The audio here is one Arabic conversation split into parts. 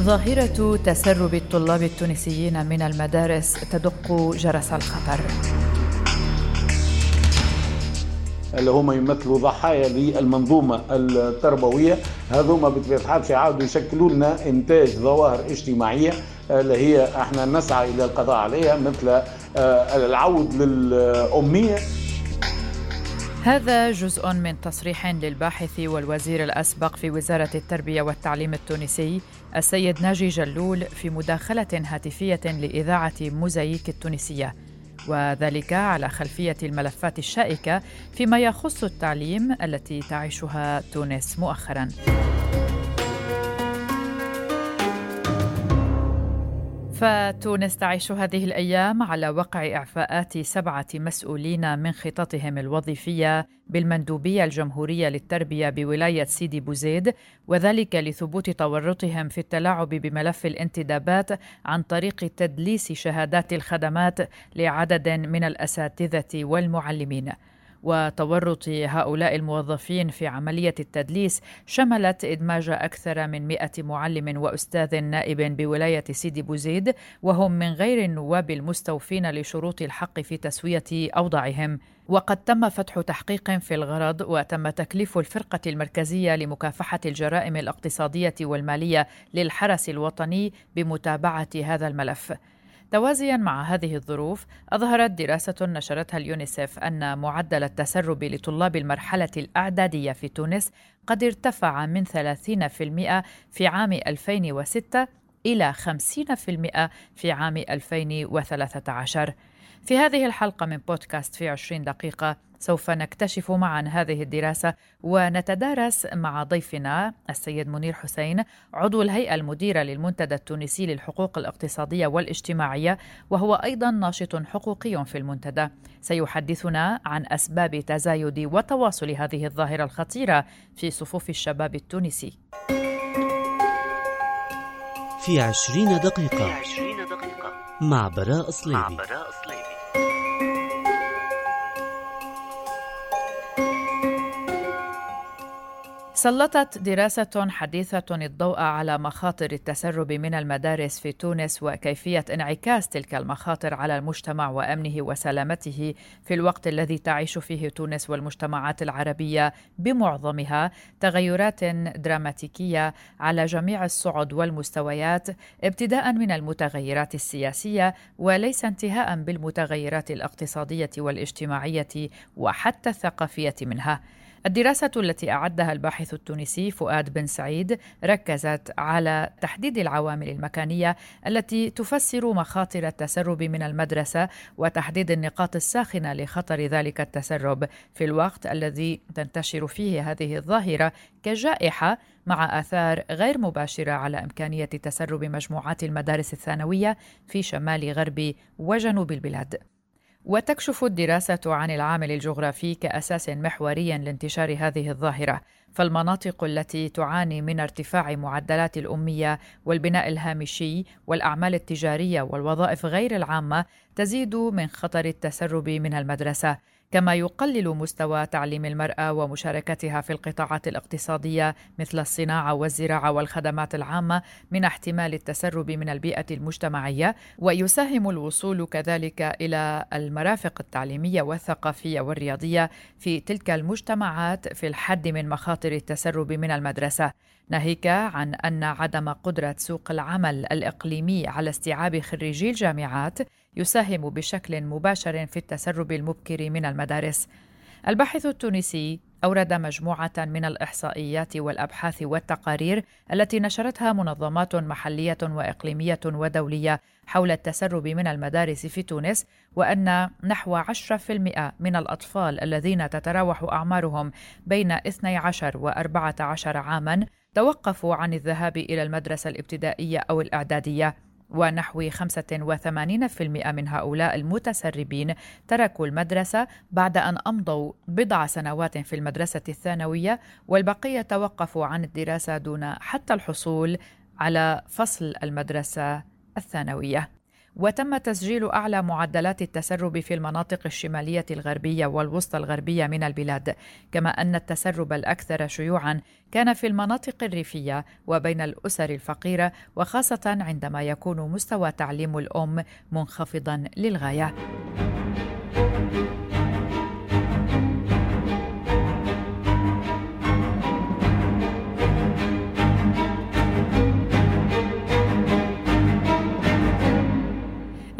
ظاهرة تسرب الطلاب التونسيين من المدارس تدق جرس الخطر. اللي هما يمثلوا ضحايا للمنظومة التربوية هذوما بطبيعة الحال سيعاودوا يشكلوا لنا إنتاج ظواهر اجتماعية اللي هي إحنا نسعى إلى القضاء عليها مثل آه، العود للأمية. هذا جزء من تصريح للباحث والوزير الأسبق في وزارة التربية والتعليم التونسي السيد ناجي جلول في مداخلة هاتفية لإذاعة موزايك التونسية وذلك على خلفية الملفات الشائكة فيما يخص التعليم التي تعيشها تونس مؤخراً. فتونس تعيش هذه الأيام على وقع إعفاءات سبعة مسؤولين من خططهم الوظيفية بالمندوبية الجمهورية للتربية بولاية سيدي بوزيد وذلك لثبوت تورطهم في التلاعب بملف الانتدابات عن طريق تدليس شهادات الخدمات لعدد من الأساتذة والمعلمين. وتورط هؤلاء الموظفين في عملية التدليس شملت إدماج أكثر من مئة معلم وأستاذ نائب بولاية سيدي بوزيد وهم من غير النواب المستوفين لشروط الحق في تسوية أوضاعهم. وقد تم فتح تحقيق في الغرض وتم تكليف الفرقة المركزية لمكافحة الجرائم الاقتصادية والمالية للحرس الوطني بمتابعة هذا الملف. توازيا مع هذه الظروف أظهرت دراسة نشرتها اليونيسف أن معدل التسرب لطلاب المرحلة الإعدادية في تونس قد ارتفع من 30% في عام 2006 إلى 50% في عام 2013 في هذه الحلقة من بودكاست في 20 دقيقة سوف نكتشف معا هذه الدراسة ونتدارس مع ضيفنا السيد منير حسين عضو الهيئة المديرة للمنتدى التونسي للحقوق الاقتصادية والاجتماعية وهو أيضا ناشط حقوقي في المنتدى. سيحدثنا عن أسباب تزايد وتواصل هذه الظاهرة الخطيرة في صفوف الشباب التونسي. في عشرين دقيقة, مع براء صليبي, مع براء صليبي. سلطت دراسة حديثة الضوء على مخاطر التسرب من المدارس في تونس وكيفية انعكاس تلك المخاطر على المجتمع وأمنه وسلامته في الوقت الذي تعيش فيه تونس والمجتمعات العربية بمعظمها تغيرات دراماتيكية على جميع الصعد والمستويات ابتداء من المتغيرات السياسية وليس انتهاء بالمتغيرات الاقتصادية والاجتماعية وحتى الثقافية منها. الدراسة التي أعدها الباحث التونسي فؤاد بن سعيد ركزت على تحديد العوامل المكانية التي تفسر مخاطر التسرب من المدرسة وتحديد النقاط الساخنة لخطر ذلك التسرب في الوقت الذي تنتشر فيه هذه الظاهرة كجائحة مع آثار غير مباشرة على إمكانية تسرب مجموعات المدارس الثانوية في شمال غرب وجنوب البلاد. وتكشف الدراسة عن العامل الجغرافي كأساس محوري لانتشار هذه الظاهرة، فالمناطق التي تعاني من ارتفاع معدلات الأمية والبناء الهامشي والأعمال التجارية والوظائف غير العامة تزيد من خطر التسرب من المدرسة، كما يقلل مستوى تعليم المرأة ومشاركتها في القطاعات الاقتصادية مثل الصناعة والزراعة والخدمات العامة من احتمال التسرب من البيئة المجتمعية ويساهم الوصول كذلك إلى المرافق التعليمية والثقافية والرياضية في تلك المجتمعات في الحد من مخاطر التسرب من المدرسة. ناهيك عن أن عدم قدرة سوق العمل الإقليمي على استيعاب خريجي الجامعات يساهم بشكل مباشر في التسرب المبكر من المدارس. الباحث التونسي أورد مجموعة من الإحصائيات والأبحاث والتقارير التي نشرتها منظمات محلية وإقليمية ودولية حول التسرب من المدارس في تونس وأن نحو 10% من الأطفال الذين تتراوح أعمارهم بين 12 و 14 عاماً توقفوا عن الذهاب إلى المدرسة الابتدائية أو الإعدادية ونحو 85% من هؤلاء المتسربين تركوا المدرسة بعد أن أمضوا بضع سنوات في المدرسة الثانوية والبقية توقفوا عن الدراسة دون حتى الحصول على فصل المدرسة الثانوية. وتم تسجيل أعلى معدلات التسرب في المناطق الشمالية الغربية والوسطى الغربية من البلاد كما أن التسرب الأكثر شيوعا كان في المناطق الريفية وبين الأسر الفقيرة وخاصة عندما يكون مستوى تعليم الأم منخفضا للغاية.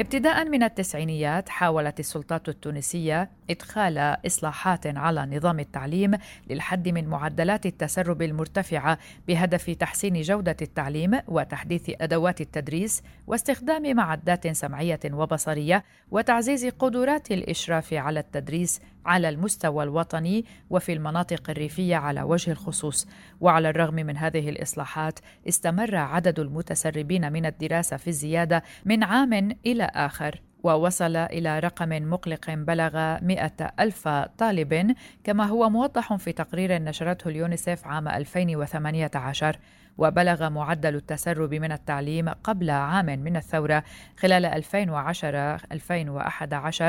ابتداء من التسعينيات حاولت السلطات التونسية إدخال إصلاحات على نظام التعليم للحد من معدلات التسرب المرتفعة بهدف تحسين جودة التعليم وتحديث أدوات التدريس واستخدام معدات سمعية وبصرية وتعزيز قدرات الإشراف على التدريس على المستوى الوطني وفي المناطق الريفية على وجه الخصوص. وعلى الرغم من هذه الإصلاحات استمر عدد المتسربين من الدراسة في الزيادة من عام إلى آخر ووصل إلى رقم مقلق بلغ مئة ألف طالب كما هو موضح في تقرير نشرته اليونيسف عام 2018 وبلغ معدل التسرب من التعليم قبل عام من الثورة خلال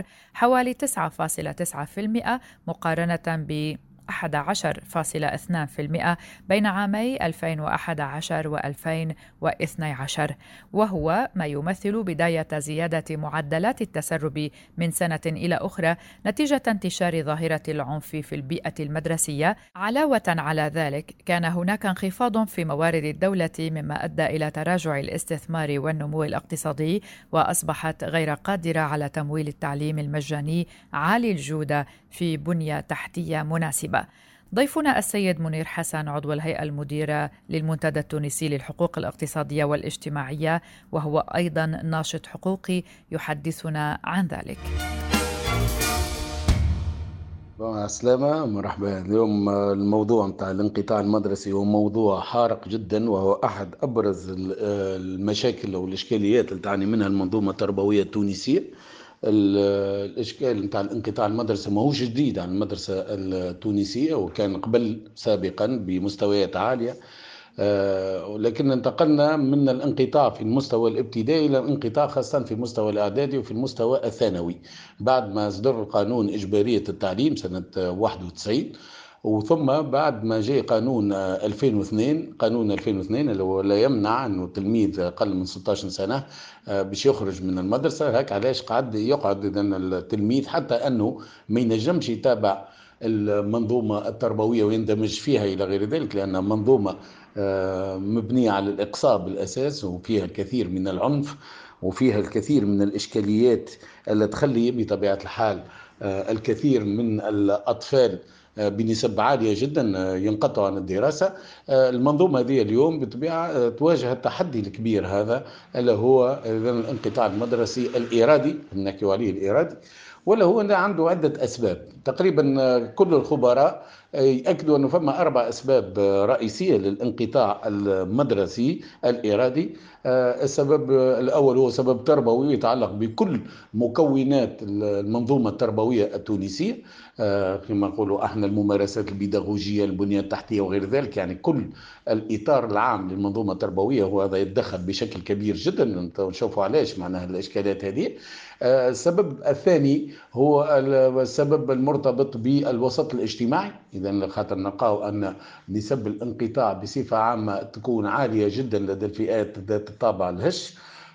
2010-2011 حوالي 9.9% مقارنة ب 11.2% بين عامي 2011 و 2012 وهو ما يمثل بداية زيادة معدلات التسرب من سنة إلى أخرى نتيجة انتشار ظاهرة العنف في البيئة المدرسية علاوة على ذلك كان هناك انخفاض في موارد الدولة مما أدى إلى تراجع الاستثمار والنمو الاقتصادي وأصبحت غير قادرة على تمويل التعليم المجاني عالي الجودة في بنية تحتية مناسبة. ضيفنا السيد منير حسن عضو الهيئة المديرة للمنتدى التونسي للحقوق الاقتصادية والاجتماعية وهو أيضا ناشط حقوقي يحدثنا عن ذلك. السلامة مرحبا. اليوم الموضوع نتاع الانقطاع المدرسي هو موضوع حارق جدا وهو أحد أبرز المشاكل أو الإشكاليات اللي تعاني منها المنظومة التربوية التونسية. الإشكال نتاع الانقطاع المدرسة ماهوش جديد عن المدرسة التونسية وكان قبل سابقا بمستويات عالية. آه، لكن انتقلنا من الانقطاع في المستوى الابتدائي إلى الانقطاع خاصه في المستوى الإعدادي وفي المستوى الثانوي. بعد ما صدر قانون إجبارية التعليم سنة 91 وثم بعد ما جاء قانون 2002 قانون 2002 اللي هو لا يمنع أنه التلميذ أقل من 16 سنة آه، باش يخرج من المدرسة. هيك علاش قعد يقعد اذا التلميذ حتى أنه ما ينجمش يتابع المنظومة التربوية ويندمج فيها إلى غير ذلك لأنها منظومة آه، مبنية على الإقصاء بالأساس وفيها الكثير من العنف وفيها الكثير من الإشكاليات التي تخلي بطبيعة الحال آه، الكثير من الأطفال آه، بنسب عالية جدا آه، ينقطعوا عن الدراسة. آه، المنظومة هذه اليوم بطبيعة تواجه التحدي الكبير هذا الا هو الانقطاع المدرسي الارادي نحكي عليه الارادي ولا هو عنده عدة أسباب. تقريبا كل الخبراء يأكدوا أنه فما أربع أسباب رئيسية للانقطاع المدرسي الإرادي. السبب الأول هو سبب تربوي يتعلق بكل مكونات المنظومة التربوية التونسية. كما نقولوا إحنا الممارسات البيداغوجية البنية التحتية وغير ذلك. يعني كل الإطار العام للمنظومة التربوية هو هذا يتدخل بشكل كبير جدا. نشوفوا علاش معناها الإشكالات هذه. السبب الثاني هو السبب المرتبط بالوسط الاجتماعي. إذا خاطر نلقاو أن نسب الانقطاع بصفة عامة تكون عالية جدا لدى الفئات ذات الطابع الهش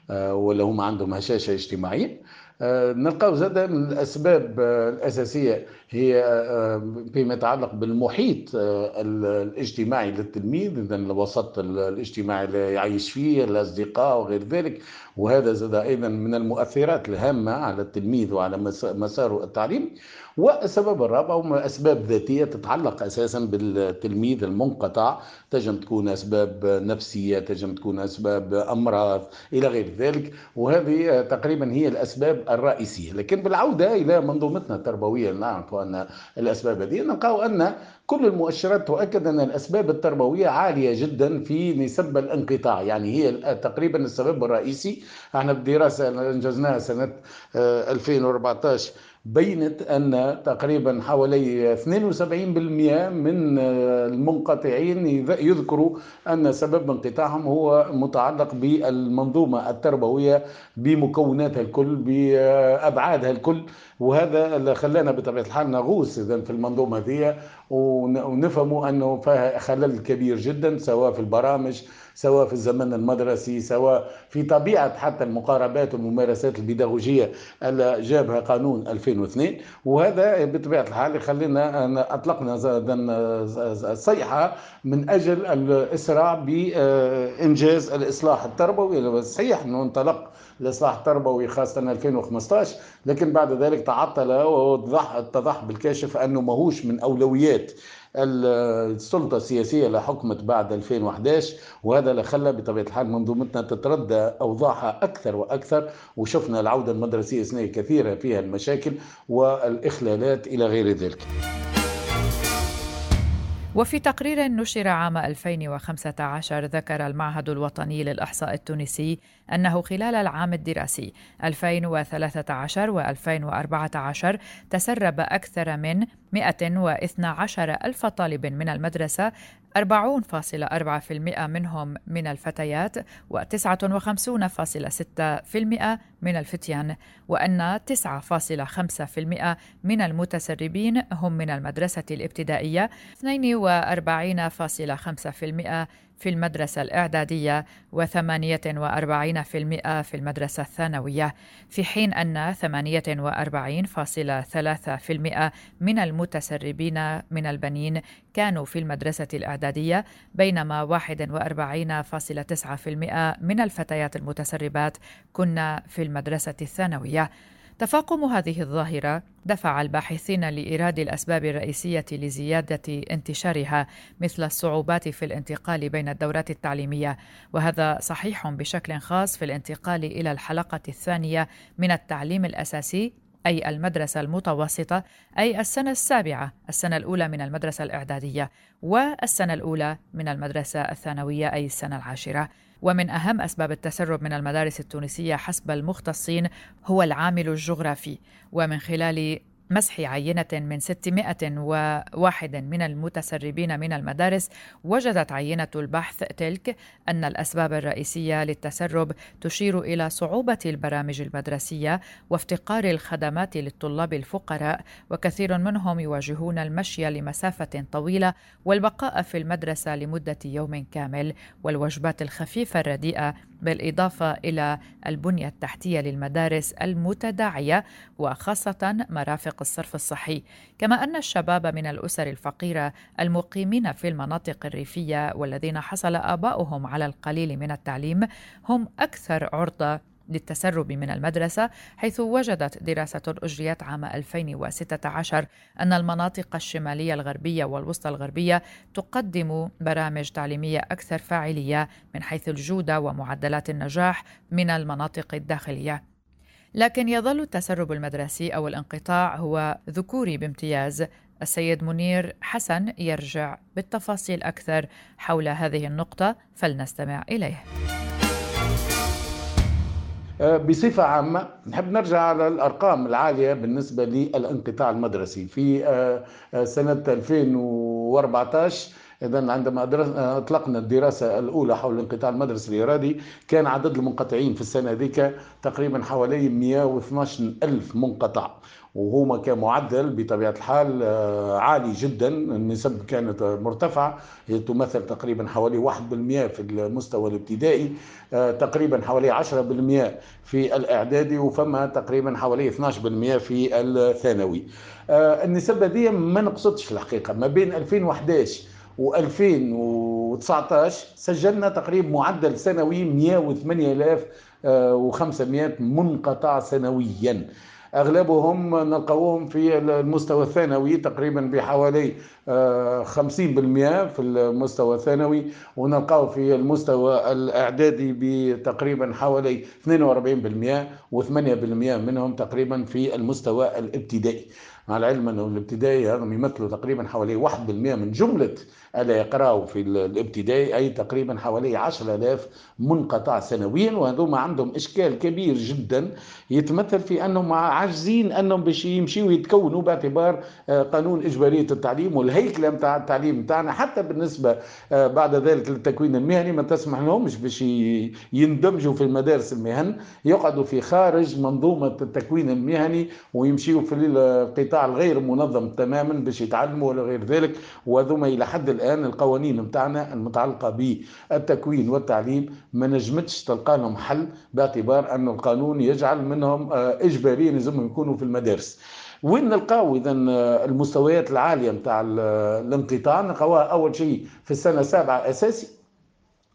آه، ولا هم عندهم هشاشة اجتماعية. آه، نلقاو زاد الأسباب الأساسية هي آه، فيما يتعلق بالمحيط الاجتماعي للتلميذ. اذا الوسط الاجتماعي اللي يعيش فيه الاصدقاء وغير ذلك. وهذا زاد أيضا من المؤثرات الهامة على التلميذ وعلى مساره التعليم والسبب الرابع هم أسباب ذاتية تتعلق أساسا بالتلميذ المنقطع. تجم تكون أسباب نفسية تجم تكون أسباب أمراض إلى غير ذلك. وهذه تقريبا هي الأسباب الرئيسية. لكن بالعودة إلى منظومتنا التربوية نعرف أن الأسباب هذه نلقاو أن كل المؤشرات تؤكد أن الأسباب التربوية عالية جدا في نسب الانقطاع. يعني هي تقريبا السبب الرئيسي إحنا بالدراسه انجزناها سنة 2014 آه، بينت أن تقريبا حوالي 72% من المنقطعين يذكروا أن سبب انقطاعهم هو متعلق بالمنظومة التربوية بمكوناتها الكل بأبعادها الكل. وهذا اللي خلانا بطبيعة الحال نغوص إذا في المنظومة ذي ونفهموا أنه فيها خلل كبير جدا سواء في البرامج سواء في الزمن المدرسي سواء في طبيعة حتى المقاربات والممارسات البيداغوجية اللي جابها قانون 2002 وهذا بطبيعة الحال يخلينا أطلقنا صيحة من أجل الإسراع بإنجاز الإصلاح التربوي. صحيح أنه انطلق الإصلاح التربوي خاصة 2015 لكن بعد ذلك تعطل واتضح بالكاشف أنه ماهوش من أولويات السلطة السياسية اللي حكمت بعد 2011 وهذا اللي خلى بطبيعة الحال منظومتنا تتردى أوضاعها أكثر وأكثر وشفنا العودة المدرسية السنة كثيرة فيها المشاكل والإخلالات إلى غير ذلك. وفي تقرير نشر عام 2015 ذكر المعهد الوطني للإحصاء التونسي أنه خلال العام الدراسي 2013 و2014 تسرب أكثر من 112 ألف طالب من المدرسة 40.4% منهم من الفتيات و59.6% من الفتيان وأن 9.5% من المتسربين هم من المدرسة الابتدائية 42.5% في المدرسة الإعدادية و48% في المدرسة الثانوية في حين أن 48.3% من المتسربين من البنين كانوا في المدرسة الإعدادية بينما 41.9% من الفتيات المتسربات كنا في المدرسة الثانوية. تفاقم هذه الظاهرة دفع الباحثين لإيراد الأسباب الرئيسية لزيادة انتشارها مثل الصعوبات في الانتقال بين الدورات التعليمية وهذا صحيح بشكل خاص في الانتقال إلى الحلقة الثانية من التعليم الأساسي أي المدرسة المتوسطة أي السنة السابعة السنة الأولى من المدرسة الإعدادية والسنة الأولى من المدرسة الثانوية أي السنة العاشرة. ومن أهم أسباب التسرب من المدارس التونسية حسب المختصين هو العامل الجغرافي. ومن خلال مسح عينة من 601 من المتسربين من المدارس وجدت عينة البحث تلك أن الأسباب الرئيسية للتسرب تشير إلى صعوبة البرامج المدرسية وافتقار الخدمات للطلاب الفقراء وكثير منهم يواجهون المشي لمسافة طويلة والبقاء في المدرسة لمدة يوم كامل والوجبات الخفيفة الرديئة بالإضافة إلى البنية التحتية للمدارس المتداعية وخاصة مرافق الصرف الصحي. كما أن الشباب من الأسر الفقيرة المقيمين في المناطق الريفية والذين حصل آباؤهم على القليل من التعليم هم أكثر عرضة للتسرب من المدرسة حيث وجدت دراسة أجريت عام 2016 أن المناطق الشمالية الغربية والوسطى الغربية تقدم برامج تعليمية أكثر فاعلية من حيث الجودة ومعدلات النجاح من المناطق الداخلية. لكن يظل التسرب المدرسي أو الانقطاع هو ذكوري بامتياز. السيد منير حسن يرجع بالتفاصيل أكثر حول هذه النقطة فلنستمع إليه. بصفة عامة نحب نرجع على الأرقام العالية بالنسبة للانقطاع المدرسي. في أه، أه، سنة 2014 اذا عندما أطلقنا الدراسة الأولى حول الانقطاع المدرسي الارادي كان عدد المنقطعين في السنة ذيك تقريبا حوالي 112 ألف منقطع. وهما كمعدل بطبيعة الحال آه، عالي جدا. النسب كانت مرتفعة. هي تمثل تقريبا حوالي 1% في المستوى الابتدائي آه، تقريبا حوالي 10% في الإعدادي وفما تقريبا حوالي 12% في الثانوي. آه، النسب هذه ما نقصدش الحقيقة. ما بين 2011 و2019 سجلنا تقريبا معدل سنوي 108500 منقطع سنويا. أغلبهم نلقاوهم في المستوى الثانوي تقريبا بحوالي في المستوى الثانوي ونلقاو في المستوى الإعدادي بتقريبا حوالي 42% و8% منهم تقريبا في المستوى الابتدائي. مع العلم أنه الابتدائي هذا يمثلوا تقريبا حوالي 1% من جملة ألا يقرأوا في الابتدائي أي تقريبا حوالي 10000 منقطع سنويا وهذوما عندهم إشكال كبير جدا يتمثل في أنهم عاجزين أنهم باش يمشيوا يتكونوا باعتبار آه، قانون إجبارية التعليم والهيكلة نتاع التعليم نتاعنا حتى بالنسبة آه، بعد ذلك للتكوين المهني ما تسمح لهمش باش يندمجوا في المدارس المهن يقعدوا في خارج منظومة التكوين المهني ويمشيوا في القطاع الغير منظم تماما باش يتعلموا ولا غير ذلك وهذوما إلى حد الآن القوانين نتاعنا المتعلقة بالتكوين والتعليم ما نجمتش تلقى لهم حل باعتبار أن القانون يجعل منهم آه، اجباريا لازمهم يكونوا في المدارس. وين نلقاو اذا آه، المستويات العالية نتاع الانقطاع؟ نلقاوها أول شيء في السنة السابعة اساسي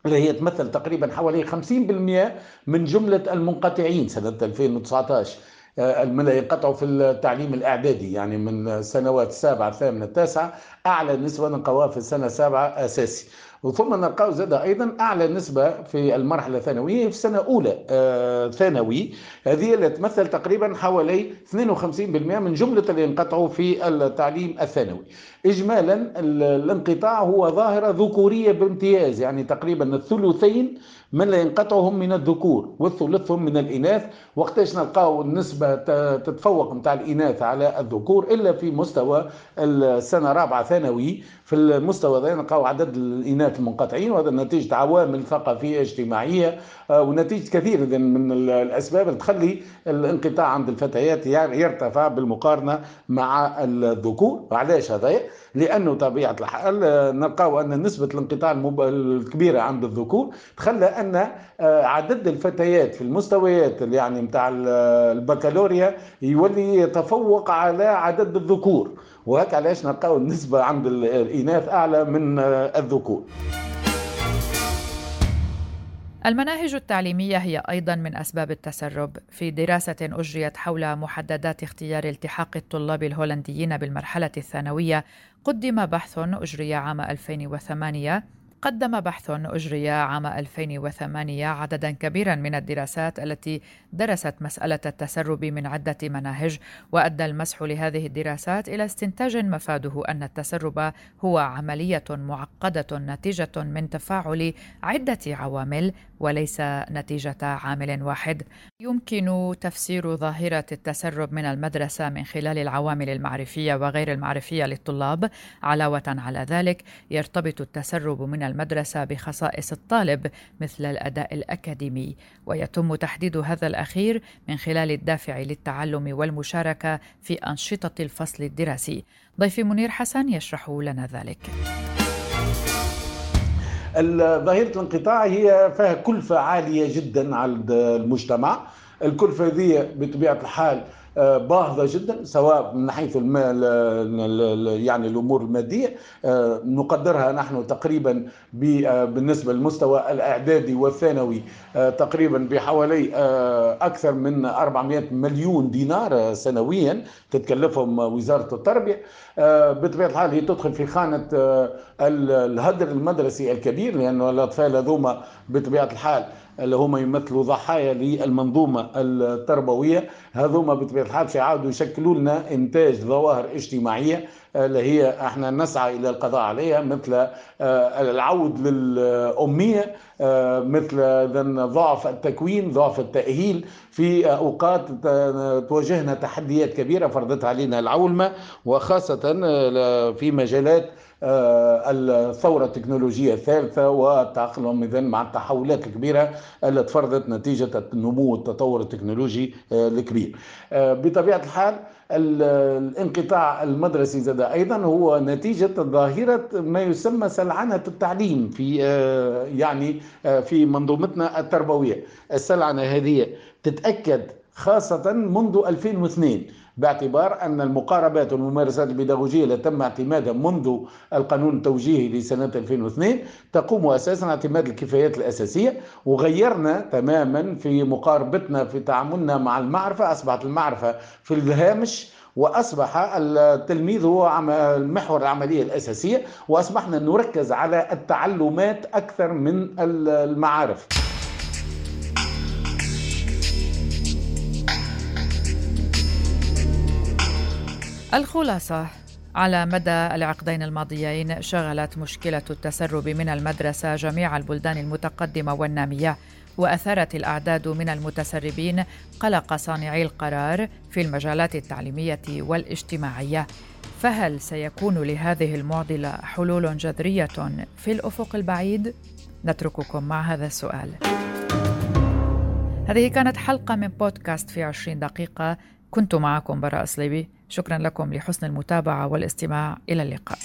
اللي هي تمثل تقريبا حوالي 50% من جملة المنقطعين سنة 2019 آه، من ينقطعوا في التعليم الإعدادي يعني من سنوات السابعه الثامنه التاسعه أعلى نسبة نلقاوها في السنة السابعة أساسي. وثم نلقاو زاد أيضا أعلى نسبة في المرحلة الثانوية في سنه اولى آه ثانوي. هذه اللي تمثل تقريبا حوالي 52% من جملة اللي انقطعوا في التعليم الثانوي. اجمالا الانقطاع هو ظاهرة ذكورية بامتياز يعني تقريبا الثلثين من لا ينقطعوا هم من الذكور والثلث هم من الإناث وقتاش نلقاو النسبة تتفوق نتاع الإناث على الذكور إلا في مستوى السنة الرابعة ثانوي. في المستوى ذا نلقاو عدد الإناث المنقطعين وهذا نتيجة عوامل ثقافية اجتماعية آه، ونتيجة كثير من الأسباب اللي تخلي الانقطاع عند الفتيات يرتفع بالمقارنة مع الذكور. وعلاش هذا لأنه طبيعة الحال آه، نلقاو أن نسبة الانقطاع الكبيرة عند الذكور تخلى أن آه، عدد الفتيات في المستويات يعني نتاع البكالوريا يولي يتفوق على عدد الذكور. وهك علاش نلقاو النسبة عند الإناث أعلى من الذكور. المناهج التعليمية هي أيضا من أسباب التسرب. في دراسة أجريت حول محددات اختيار التحاق الطلاب الهولنديين بالمرحلة الثانوية قدم بحث أجري عام 2008 قدم بحث أجري عام 2008 عددا كبيرا من الدراسات التي درست مسألة التسرب من عدة مناهج وأدى المسح لهذه الدراسات إلى استنتاج مفاده أن التسرب هو عملية معقدة نتيجة من تفاعل عدة عوامل وليس نتيجة عامل واحد. يمكن تفسير ظاهرة التسرب من المدرسة من خلال العوامل المعرفية وغير المعرفية للطلاب. علاوة على ذلك يرتبط التسرب من المدرسة بخصائص الطالب مثل الأداء الأكاديمي ويتم تحديد هذا الأخير من خلال الدافع للتعلم والمشاركة في أنشطة الفصل الدراسي. ضيفي منير حسن يشرح لنا ذلك. ظاهرة الانقطاع هي فيها كلفة عالية جدا على المجتمع الكلفة هذه بطبيعة الحال آه، باهظة جدا سواء من حيث المال يعني الأمور المادية. آه، نقدرها نحن تقريبا آه، بالنسبة للمستوى الإعدادي والثانوي تقريبا بحوالي أكثر من 400 مليون دينار سنويا تتكلفهم وزارة التربية. بطبيعة الحال هي تدخل في خانة الهدر المدرسي الكبير لأن الأطفال هذوما بطبيعة الحال اللي هما يمثلوا ضحايا للمنظومة التربوية. هذوما بطبيعة الحال سيعاودوا يشكلوا لنا إنتاج ظواهر اجتماعية اللي هي إحنا نسعى إلى القضاء عليها مثل آه، العود للأمية آه، مثل ضعف التكوين ضعف التأهيل. في أوقات تواجهنا تحديات كبيرة فرضتها علينا العولمة وخاصة آه، في مجالات آه، الثورة التكنولوجية الثالثة والتأقلم إذن مع التحولات الكبيرة التي تفرضت نتيجة النمو والتطور التكنولوجي آه، الكبير. آه، بطبيعة الحال الانقطاع المدرسي زاد أيضا هو نتيجة ظاهرة ما يسمى سلعنة التعليم في يعني في منظومتنا التربوية. السلعنة هذه تتأكد خاصة منذ 2002 باعتبار أن المقاربات والممارسات البيداغوجية التي تم اعتمادها منذ القانون التوجيهي لسنة 2002 تقوم أساسا اعتماد الكفايات الأساسية وغيرنا تماما في مقاربتنا في تعاملنا مع المعرفة أصبحت المعرفة في الهامش وأصبح التلميذ هو محور العملية الأساسية وأصبحنا نركز على التعلمات أكثر من المعارف. الخلاصة. على مدى العقدين الماضيين شغلت مشكلة التسرب من المدرسة جميع البلدان المتقدمة والنامية وأثارت الأعداد من المتسربين قلق صانعي القرار في المجالات التعليمية والاجتماعية. فهل سيكون لهذه المعضلة حلول جذرية في الأفق البعيد؟ نترككم مع هذا السؤال. هذه كانت حلقة من بودكاست في عشرين دقيقة. كنت معكم براء صليبي شكرا لكم لحسن المتابعة والاستماع. إلى اللقاء.